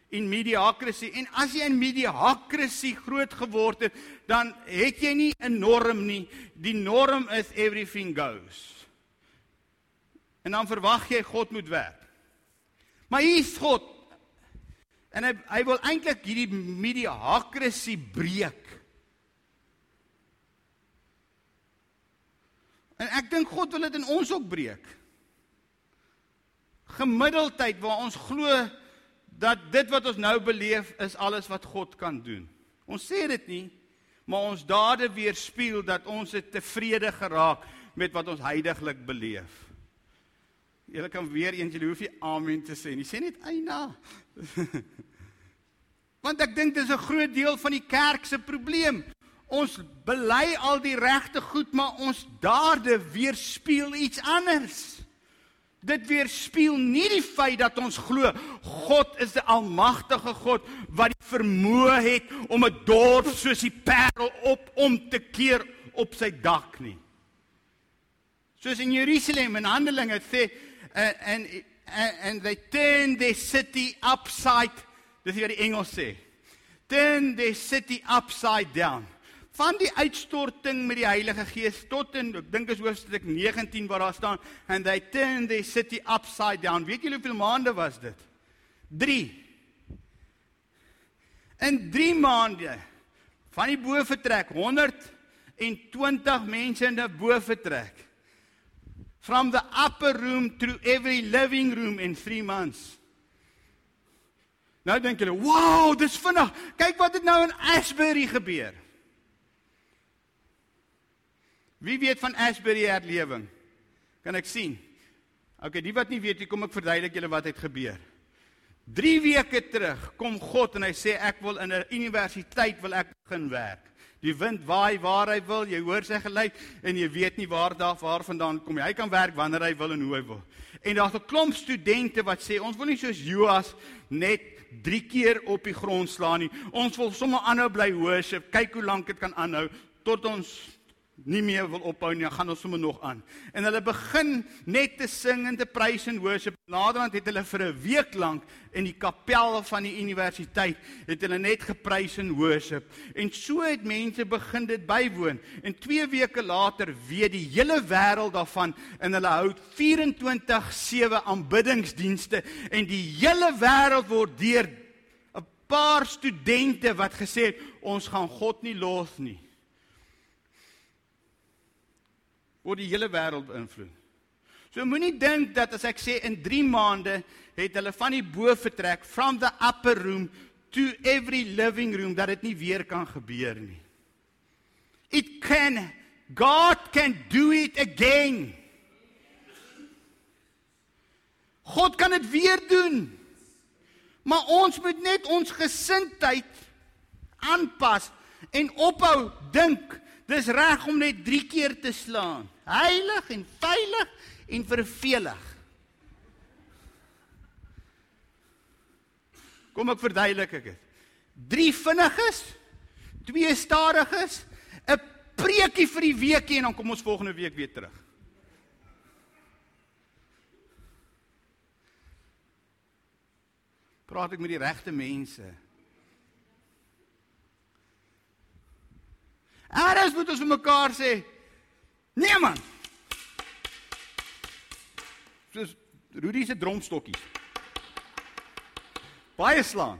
In mediocrity. En as jy in mediocrity groot geword het, dan het jy nie 'n norm nie. Die norm is everything goes. En dan verwag jy God moet werk. Maar hier is God. En hy hy wil eintlik hierdie mediocrity breek. En ek dink God wil dit in ons ook breek. Gemiddeldheid waar ons glo dat dit wat ons nou beleef is alles wat God kan doen. Ons sê dit nie, maar ons dade weerspieël dat ons tevrede geraak met wat ons heidaglik beleef. Julle kan weer eens julle hoef nie amen te sê nie. Sê net eina. Want ek dink dis 'n groot deel van die kerk se probleem. Ons bely al die regte goed, maar ons dade weerspieël iets anders. Dit weerspieël nie die feit dat ons glo God is 'n almagtige God wat die vermoë het om 'n dorp soos die Parel op om te keer op sy dak nie. Soos in Jerusalem in Handelinge sê and and and they turned their city upside dis wat die Engels sê. Turn their city upside down van die uitstorting met die Heilige Gees tot in ek dink is hoofstuk 19 waar daar staan and they turned the city upside down. Weet julle hoeveel maande was dit? 3. In 3 maande van die bo vertrek 120 mense in 'n bo vertrek. From the upper room to every living room in 3 months. Nou dink julle, "Wow, dis vinnig. Kyk wat het nou in Ashbury gebeur." Wie weet van Ashbury herlewing? Kan ek sien? OK, die wat nie weet nie, kom ek verduidelik julle wat het gebeur. 3 weke terug kom God en hy sê ek wil in 'n universiteit wil ek begin werk. Die wind waai waar hy wil, jy hoor sy geluid en jy weet nie waar daar waarvandaan kom hy. Hy kan werk wanneer hy wil en hoe hy wil. En daar's 'n klomp studente wat sê ons wil nie soos Joas net 3 keer op die grond slaan nie. Ons wil sommer aanhou bly worship. Kyk hoe lank dit kan aanhou tot ons nie meer wil ophou nie, dan gaan ons sommer nog aan. En hulle begin net te sing en te prys en worship. Naderhand het hulle vir 'n week lank in die kapel van die universiteit het hulle net geprys en worship. En so het mense begin dit bywoon. En 2 weke later weet die hele wêreld daarvan en hulle hou 24/7 aanbiddingsdienste en die hele wêreld word deur 'n paar studente wat gesê het ons gaan God nie los nie. Word die hele wêreld beïnvloed. So moenie dink dat as ek sê in 3 maande het hulle van die bo vertrek from the upper room to every living room dat dit nie weer kan gebeur nie. It can God can do it again. God kan dit weer doen. Maar ons moet net ons gesindheid aanpas en ophou dink dis reg om net 3 keer te slaan heilig en veilig en vervelig. Kom ek verduidelik ek dit. Drie vinniges, twee stadiges, 'n preekie vir die weekie en dan kom ons volgende week weer terug. Praat ek met die regte mense? Ares moet ons vir mekaar sê, Nee man. Dis Rudy se dromstokkies. Baie slaan.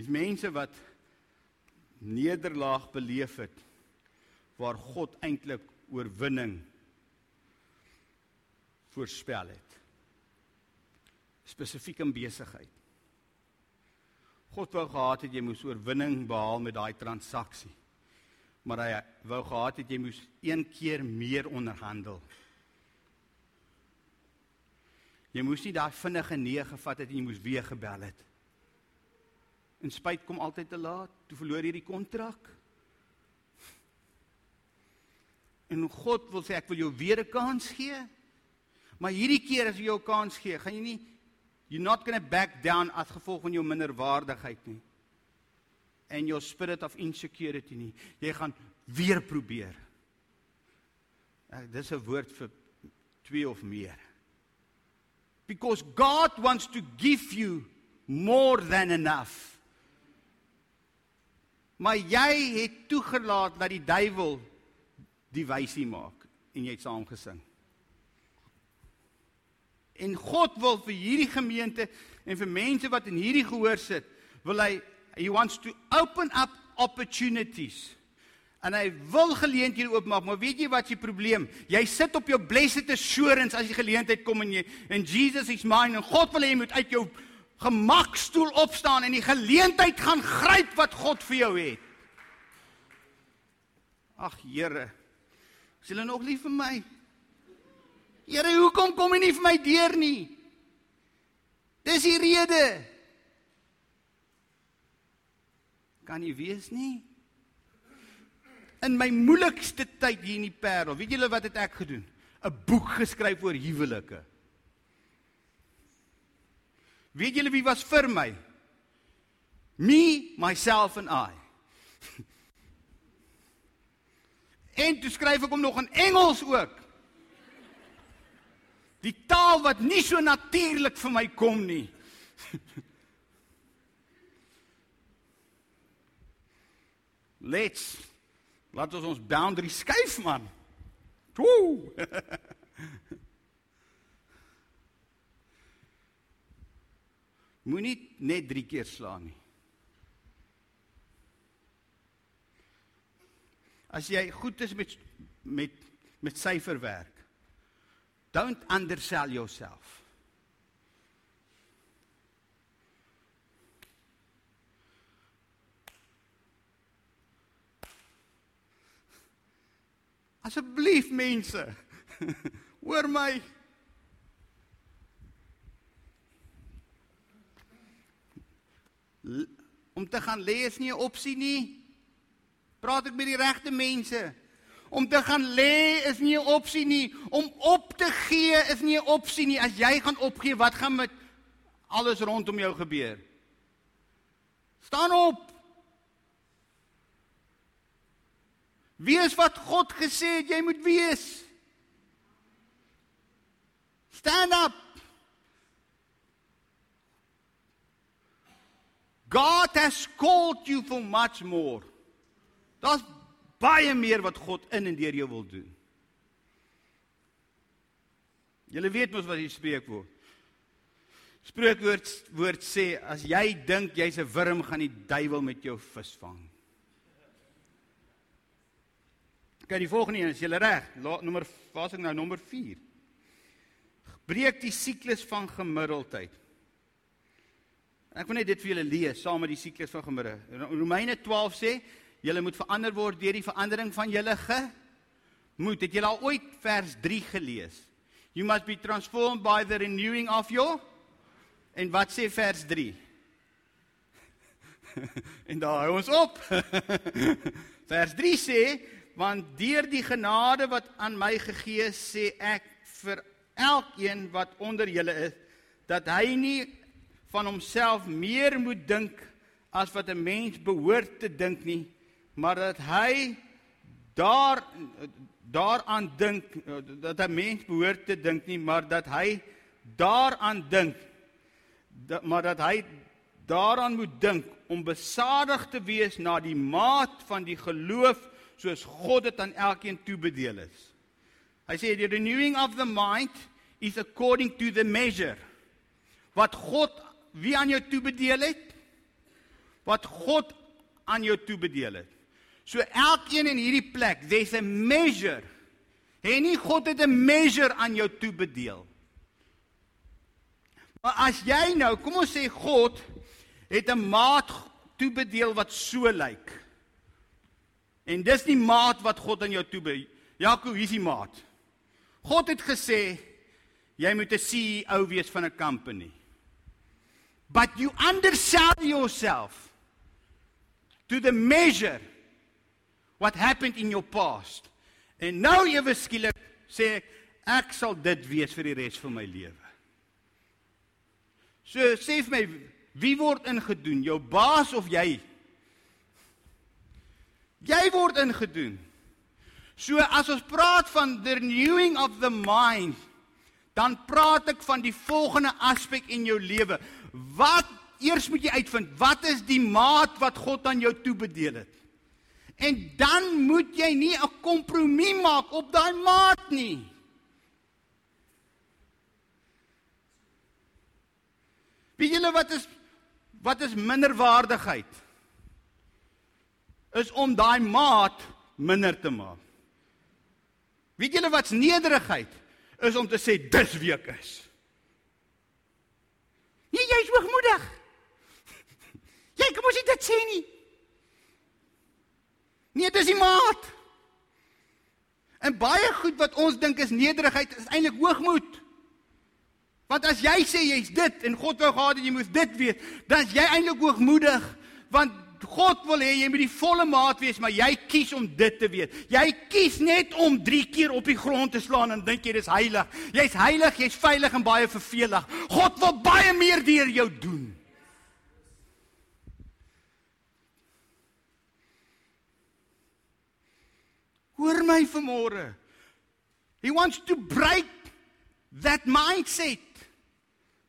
Dis mense wat nederlaag beleef het waar God eintlik oorwinning voorspel het. Spesifiek in besigheid. God wou gehad het jy moes oorwinning behaal met daai transaksie. Maar hy wou gehad het jy moes een keer meer onderhandel. Jy moes nie daai vinnige nee gevat het en jy moes weer gebel het. En spyt kom altyd te laat. Toe verloor jy die kontrak. En God wil sê ek wil jou weer 'n kans gee. Maar hierdie keer as jy jou kans gee, gaan jy nie you're not going to back down as gevolg van jou minderwaardigheid nie. En jou spirit of insecurity nie. Jy gaan weer probeer. Dis 'n woord vir twee of meer. Because God wants to give you more than enough. Maar jy het toegelaat dat die duiwel die wysie maak en jy het saam gesing. En God wil vir hierdie gemeente en vir mense wat in hierdie gehoor sit, wil hy he wants to open up opportunities. En hy wil geleenthede oopmaak, maar weet jy wat se probleem? Jy sit op jou blessed assurance as die geleentheid kom en jy en Jesus is mine en God wil hê jy moet uit jou gemakstoel opstaan en die geleentheid gaan gryp wat God vir jou het. Ag Here, is hulle nog lief vir my? Here, hoekom kom jy nie vir my deur nie? Dis die rede. Kan nie wees nie. In my moeilikste tyd hier in die Parel, weet julle wat het ek gedoen? 'n Boek geskryf oor huwelike. Weet julle wie was vir my? Me, myself and I. en toe skryf ek hom nog in Engels ook. Die taal wat nie so natuurlik vir my kom nie. Let's laat ons ons boundary skuif man. Woe! Moenie net 3 keer slaan nie. As jy goed is met met met syferwerk. Don't undersell yourself. Asseblief mense, hoor my. Om te gaan lê is nie 'n opsie nie. Praat ek met die regte mense? Om te gaan lê is nie 'n opsie nie. Om op te gee is nie 'n opsie nie. As jy gaan opgee, wat gaan met alles rondom jou gebeur? Staan op. Wees wat God gesê het jy moet wees. Stand up. God has called you for much more. Daar's baie meer wat God in en deur jou wil doen. Julle weet mos wat die spreekwoord. Spreekwoord woord sê as jy dink jy's 'n wurm gaan die duiwel met jou visvang. Kyk die volgende een, is jy reg? Nommer waar's ek nou nommer 4. Breek die siklus van gemiddeldheid. Ek wil net dit vir julle lees saam met die siklus van gemiddeld. Romeine 12 sê Julle moet verander word deur die verandering van julle gemoed. Het julle al ooit vers 3 gelees? You must be transformed by the renewing of your En wat sê vers 3? en daar hou ons op. vers 3 sê want deur die genade wat aan my gegee is, sê ek vir elkeen wat onder julle is dat hy nie van homself meer moet dink as wat 'n mens behoort te dink nie maar dat hy daar daaraan dink dat 'n mens behoort te dink nie maar dat hy daaraan dink dat, maar dat hy daaraan moet dink om besadig te wees na die maat van die geloof soos God dit aan elkeen toebedeel is. Hy sê the renewing of the mind is according to the measure wat God wie aan jou toebedeel het wat God aan jou toebedeel het. So elkeen in hierdie plek, there's a measure. En nie God het 'n measure aan jou toebedeel. Maar as jy nou, kom ons sê God het 'n maat toebedeel wat so lyk. En dis die maat wat God aan jou toebedeel. Jakob, hier's die maat. God het gesê jy moet 'n CEO wees van 'n company. But you undersell yourself to the measure what happened in your past. En nou ewe skielik sê ek ek sal dit wees vir die res van my lewe. So sê vir my wie word ingedoen, jou baas of jy? Jy word ingedoen. So as ons praat van the renewing of the mind, dan praat ek van die volgende aspek in jou lewe. Wat eers moet jy uitvind, wat is die maat wat God aan jou toebedeel het? En dan moet jy nie 'n kompromie maak op daai maat nie. Weet julle wat is wat is minderwaardigheid? Is om daai maat minder te maak. Weet julle wat's nederigheid? Is om te sê dis wie ek is. Nee, jy's hoogmoedig. Jy kom ons dit sê nie. Nee, dis die maat. En baie goed wat ons dink is nederigheid is eintlik hoogmoed. Want as jy sê jy's dit en God wou gehad het jy moet dit weet, dan is jy eintlik hoogmoedig want God wil hê jy moet die volle maat wees, maar jy kies om dit te weet. Jy kies net om 3 keer op die grond te slaan en dink jy dis heilig. Jy's heilig, jy's veilig en baie vervelig. God wil baie meer deur jou doen. Hoor my vanmôre. He wants to break that mindset.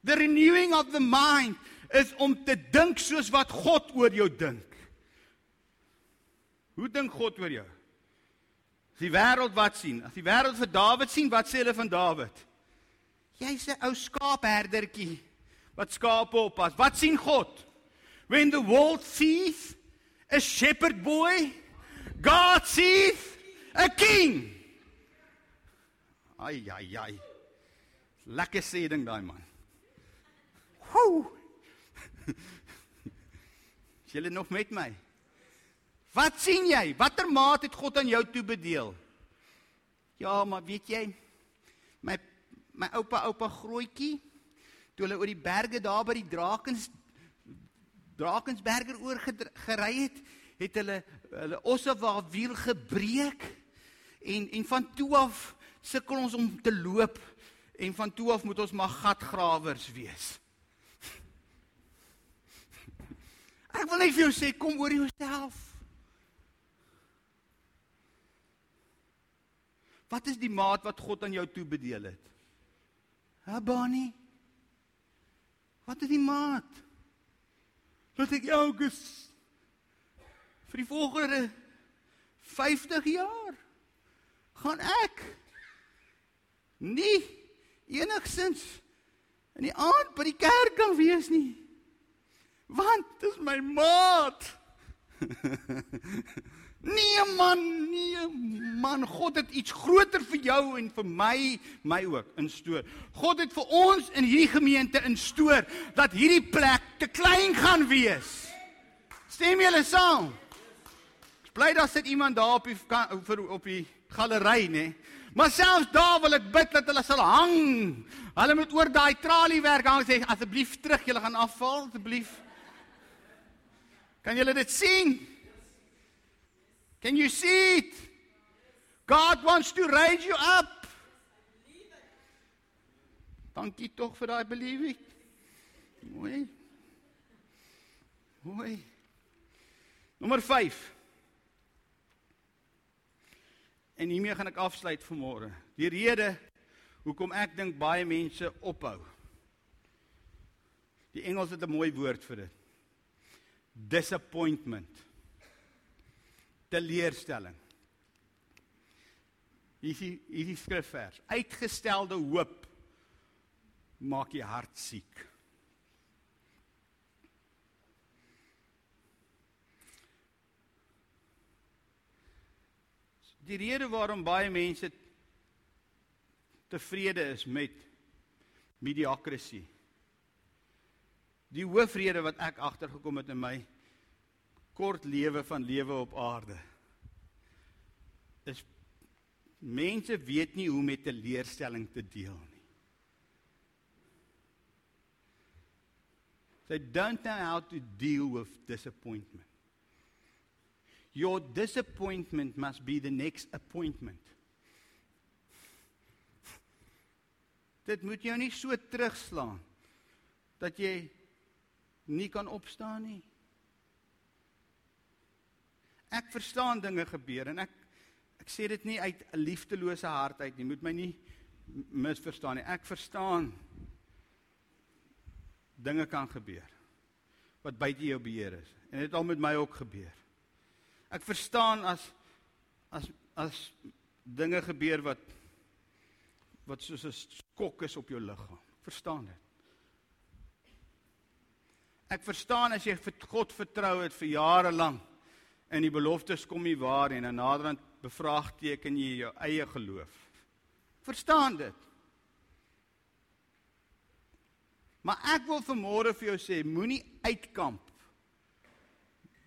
The renewing of the mind is om te dink soos wat God oor jou dink. Hoe dink God oor jou? As die wêreld wat sien, as die wêreld vir Dawid sien, wat sê hulle van Dawid? Jy's 'n ou skaapherdertjie wat skape oppas. Wat sien God? When the world sees a shepherd boy, God sees 'n king. Ai ai ai. Lekker sê ding daai man. Woew. Is julle nog met my? Wat sien jy? Watter maat het God aan jou toebedeel? Ja, maar weet jy my my oupa oupa grootjie toe hulle oor die berge daar by die Drakens Drakensberger oor gery het, het hulle hulle ossewa wiel gebreek en en van toe af sukkel ons om te loop en van toe af moet ons maar gatgrawers wees. Ek wil net vir jou sê kom oor jouself. Wat is die maat wat God aan jou toebedeel het? Ha Bonnie. Wat is die maat? Wat ek jou ges vir die volgende 50 jaar gaan ek nie enigsins in die aand by die kerk kan wees nie. Want dis my maat. nee man, nee man, God het iets groter vir jou en vir my, my ook instoor. God het vir ons in hierdie gemeente instoor dat hierdie plek te klein gaan wees. Stem julle saam? Bly daar sit iemand daar op die op die galery, nê? Maar selfs daar wil ek bid dat hulle sal hang. Hulle moet oor daai tralie werk hang sê asseblief terug, julle gaan afval asseblief. Kan julle dit sien? Can you see it? God wants to raise you up. Dankie tog vir daai believing. Mooi. Mooi. Nommer 5. En hiermee gaan ek afsluit vir môre. Die rede hoekom ek dink baie mense ophou. Die Engels het 'n mooi woord vir dit. Disappointment. Teleurstelling. Hier is hier is skrifvers. Uitgestelde hoop maak jy hart siek. Die rede waarom baie mense tevrede is met mediocrity Die hoofrede wat ek agtergekom het in my kort lewe van lewe op aarde is mense weet nie hoe met 'n leerstelling te deel nie. They don't know how to deal with disappointment. Your disappointment must be the next appointment. Dit moet jou nie so terugslaan dat jy nie kan opstaan nie. Ek verstaan dinge gebeur en ek ek sê dit nie uit 'n liefdelose hart uit nie. Moet my nie misverstaan nie. Ek verstaan dinge kan gebeur wat buite jou beheer is. En dit het al met my ook gebeur. Ek verstaan as as as dinge gebeur wat wat soos 'n skok is op jou liggaam. Verstaan dit? Ek verstaan as jy vir God vertrou het vir jare lank en die beloftes kom nie waar en naderhand bevraagteken jy jou eie geloof. Verstaan dit? Maar ek wil vanmôre vir jou sê, moenie uitkamp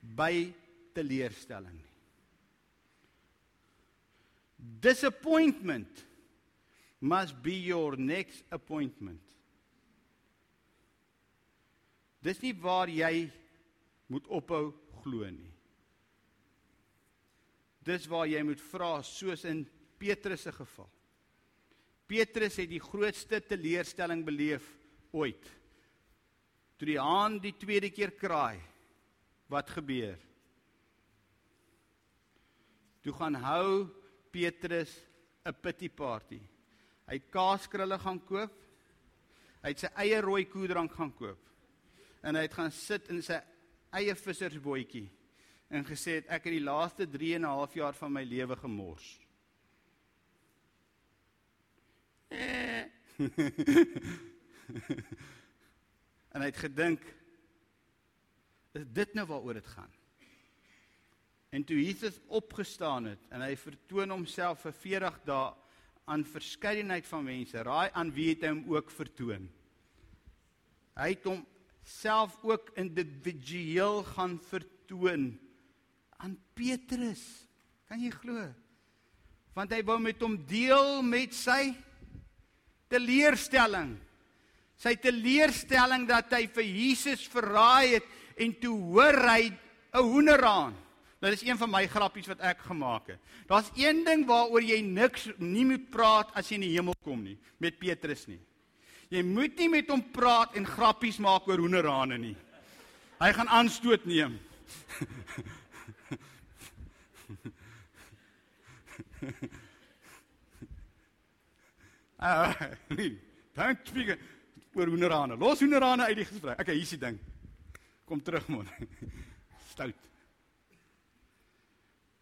by teleurstelling nie. Disappointment must be your next appointment. Dis nie waar jy moet ophou glo nie. Dis waar jy moet vra soos in Petrus se geval. Petrus het die grootste teleurstelling beleef ooit. Toe die haan die tweede keer kraai, wat gebeur? Toe gaan hou Petrus 'n pity party. Hy het kaaskrulle gaan koop. Hy het sy eie rooi koedrank gaan koop. En hy het gaan sit in sy eie vissersbootjie en gesê het ek het die laaste 3 en 'n half jaar van my lewe gemors. en hy het gedink is dit nou waaroor dit gaan. En toe Jesus opgestaan het en hy vertoon homself vir 40 dae aan verskeidenheid van mense, raai aan wie het hy hom ook vertoon? Hy het hom self ook individueel gaan vertoon aan Petrus. Kan jy glo? Want hy wou met hom deel met sy teleurstelling. Sy teleurstelling dat hy vir Jesus verraai het en toe hoor hy 'n hoenderhaan. Nou dis een van my grappies wat ek gemaak het. Daar's een ding waaroor jy niks nie moet praat as jy in die hemel kom nie, met Petrus nie. Jy moet nie met hom praat en grappies maak oor hoenderhane nie. Hy gaan aanstoot neem. Ah, nee. Dank speak oor hoenderhane. Los hoenderhane uit die gesprek. Okay, hier's die ding. Kom terug man. Stout.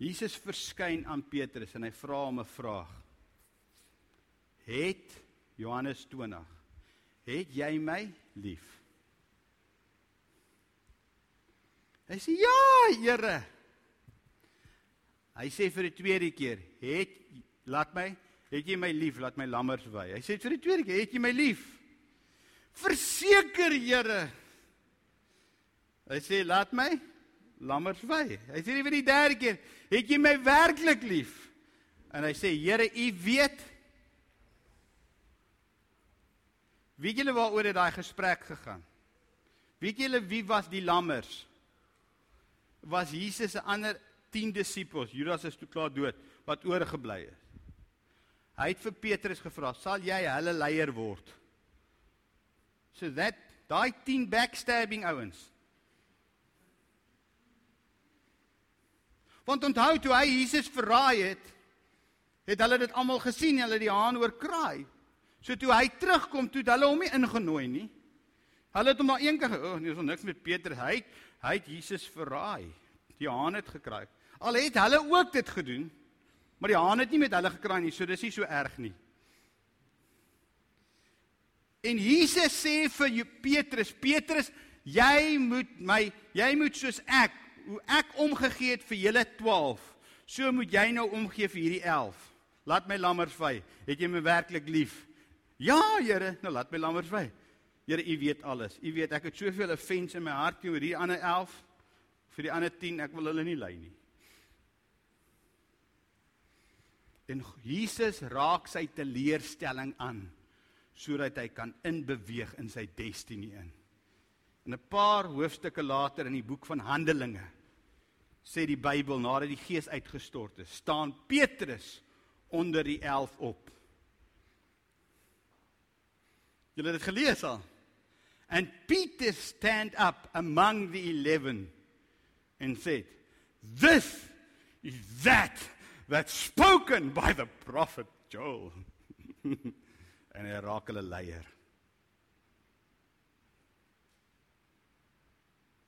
Jesus verskyn aan Petrus en hy vra hom 'n vraag. Het Johannes 20. Het jy my lief? Hy sê ja, Here. Hy sê vir die tweede keer, "Het laat my, het jy my lief, laat my lammers wy." Hy sê vir die tweede keer, "Het jy my lief?" "Verseker, Here." Hy sê, "Laat my lammers wy." Hy sê vir die derde keer, "Het jy my werklik lief?" En hy sê, "Here, U weet." Weet julle waaroor het daai gesprek gegaan? Weet julle wie was die lammers? Was Jesus se ander 10 disippels, Judas is toe klaar dood, wat oorgebly is. Hy het vir Petrus gevra, "Sal jy hulle leier word?" So that daai 10 backstabbing ouens. Want onthou toe hy Jesus verraai het, het hulle dit almal gesien, hulle die haan oor kraai. So toe hy terugkom, toe het hulle hom nie ingenooi nie. Hulle het hom maar een keer, o, oh, nee, het niks met Petrus. Hy het, hy het Jesus verraai. Die haan het gekraai. Al het hulle ook dit gedoen, maar die haan het nie met hulle gekraai nie, so dis nie so erg nie. En Jesus sê vir Petrus, Petrus, jy moet my, jy moet soos ek, hoe ek omgegee het vir julle 12, so moet jy nou omgee vir hierdie 11. Laat my lammers vy. Het jy my werklik lief? Ja, Here, nou laat my lammers vy. Here, U weet alles. U weet ek het soveel offense in my hart teenoor hierdie ander 11 vir die ander 10, ek wil hulle nie lei nie. En Jesus raak sy teleurstelling aan sodat hy kan inbeweeg in sy destiny in. En 'n paar hoofstukke later in die boek van Handelinge sê die Bybel nadat die Gees uitgestort is, staan Petrus onder die 11 op. Julle het dit gelees al. And Peter stand up among the 11 and said, "This is that that's spoken by the prophet Joel." en hy raak hulle leier.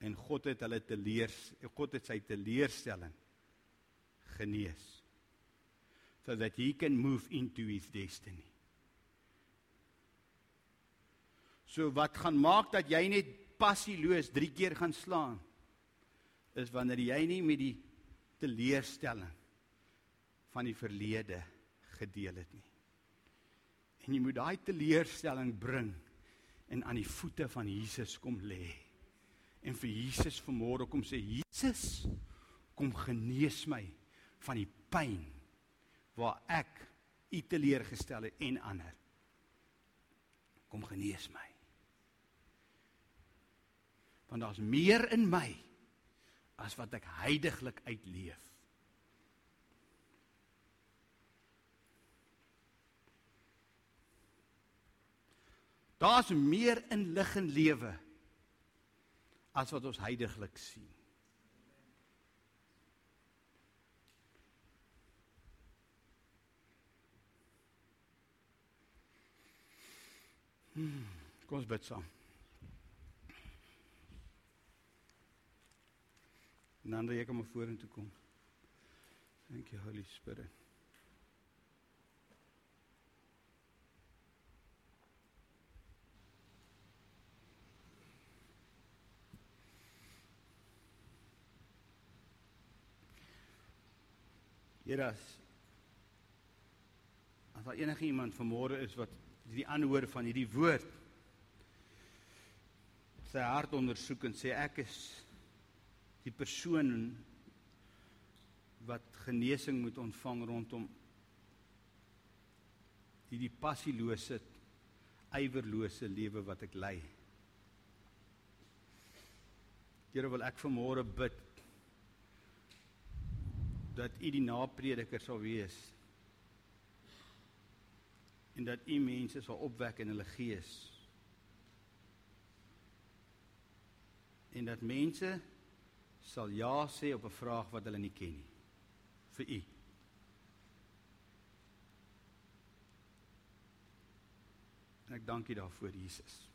En God het hulle teleers, God het sy teleurstelling genees. So that he can move into his destiny. So wat gaan maak dat jy net passieloos 3 keer gaan slaan is wanneer jy nie met die teleurstelling van die verlede gedeel het nie. En jy moet daai teleurstelling bring en aan die voete van Jesus kom lê. En vir Jesus vanmôre kom sê Jesus, kom genees my van die pyn waar ek u teleurgestel het en ander. Kom genees my. Want daar's meer in my as wat ek heidaglik uitleef. Daar's meer in lig en lewe as wat ons heidaglik sien. Hmm, kom ons bid saam. Dan jy kom vorentoe kom. Thank you Holy Spirit. Here as as daar enige iemand vanmôre is wat die aanhoor van hierdie woord sy hart ondersoek en sê ek is die persoon wat genesing moet ontvang rondom hierdie passielose ywerlose lewe wat ek lei. Here wil ek vanmôre bid dat u die naprediker sal wees en dat u mense sal opwek in hulle gees en dat mense sal ja sê op 'n vraag wat hulle nie ken nie vir u. En ek dank u daarvoor Jesus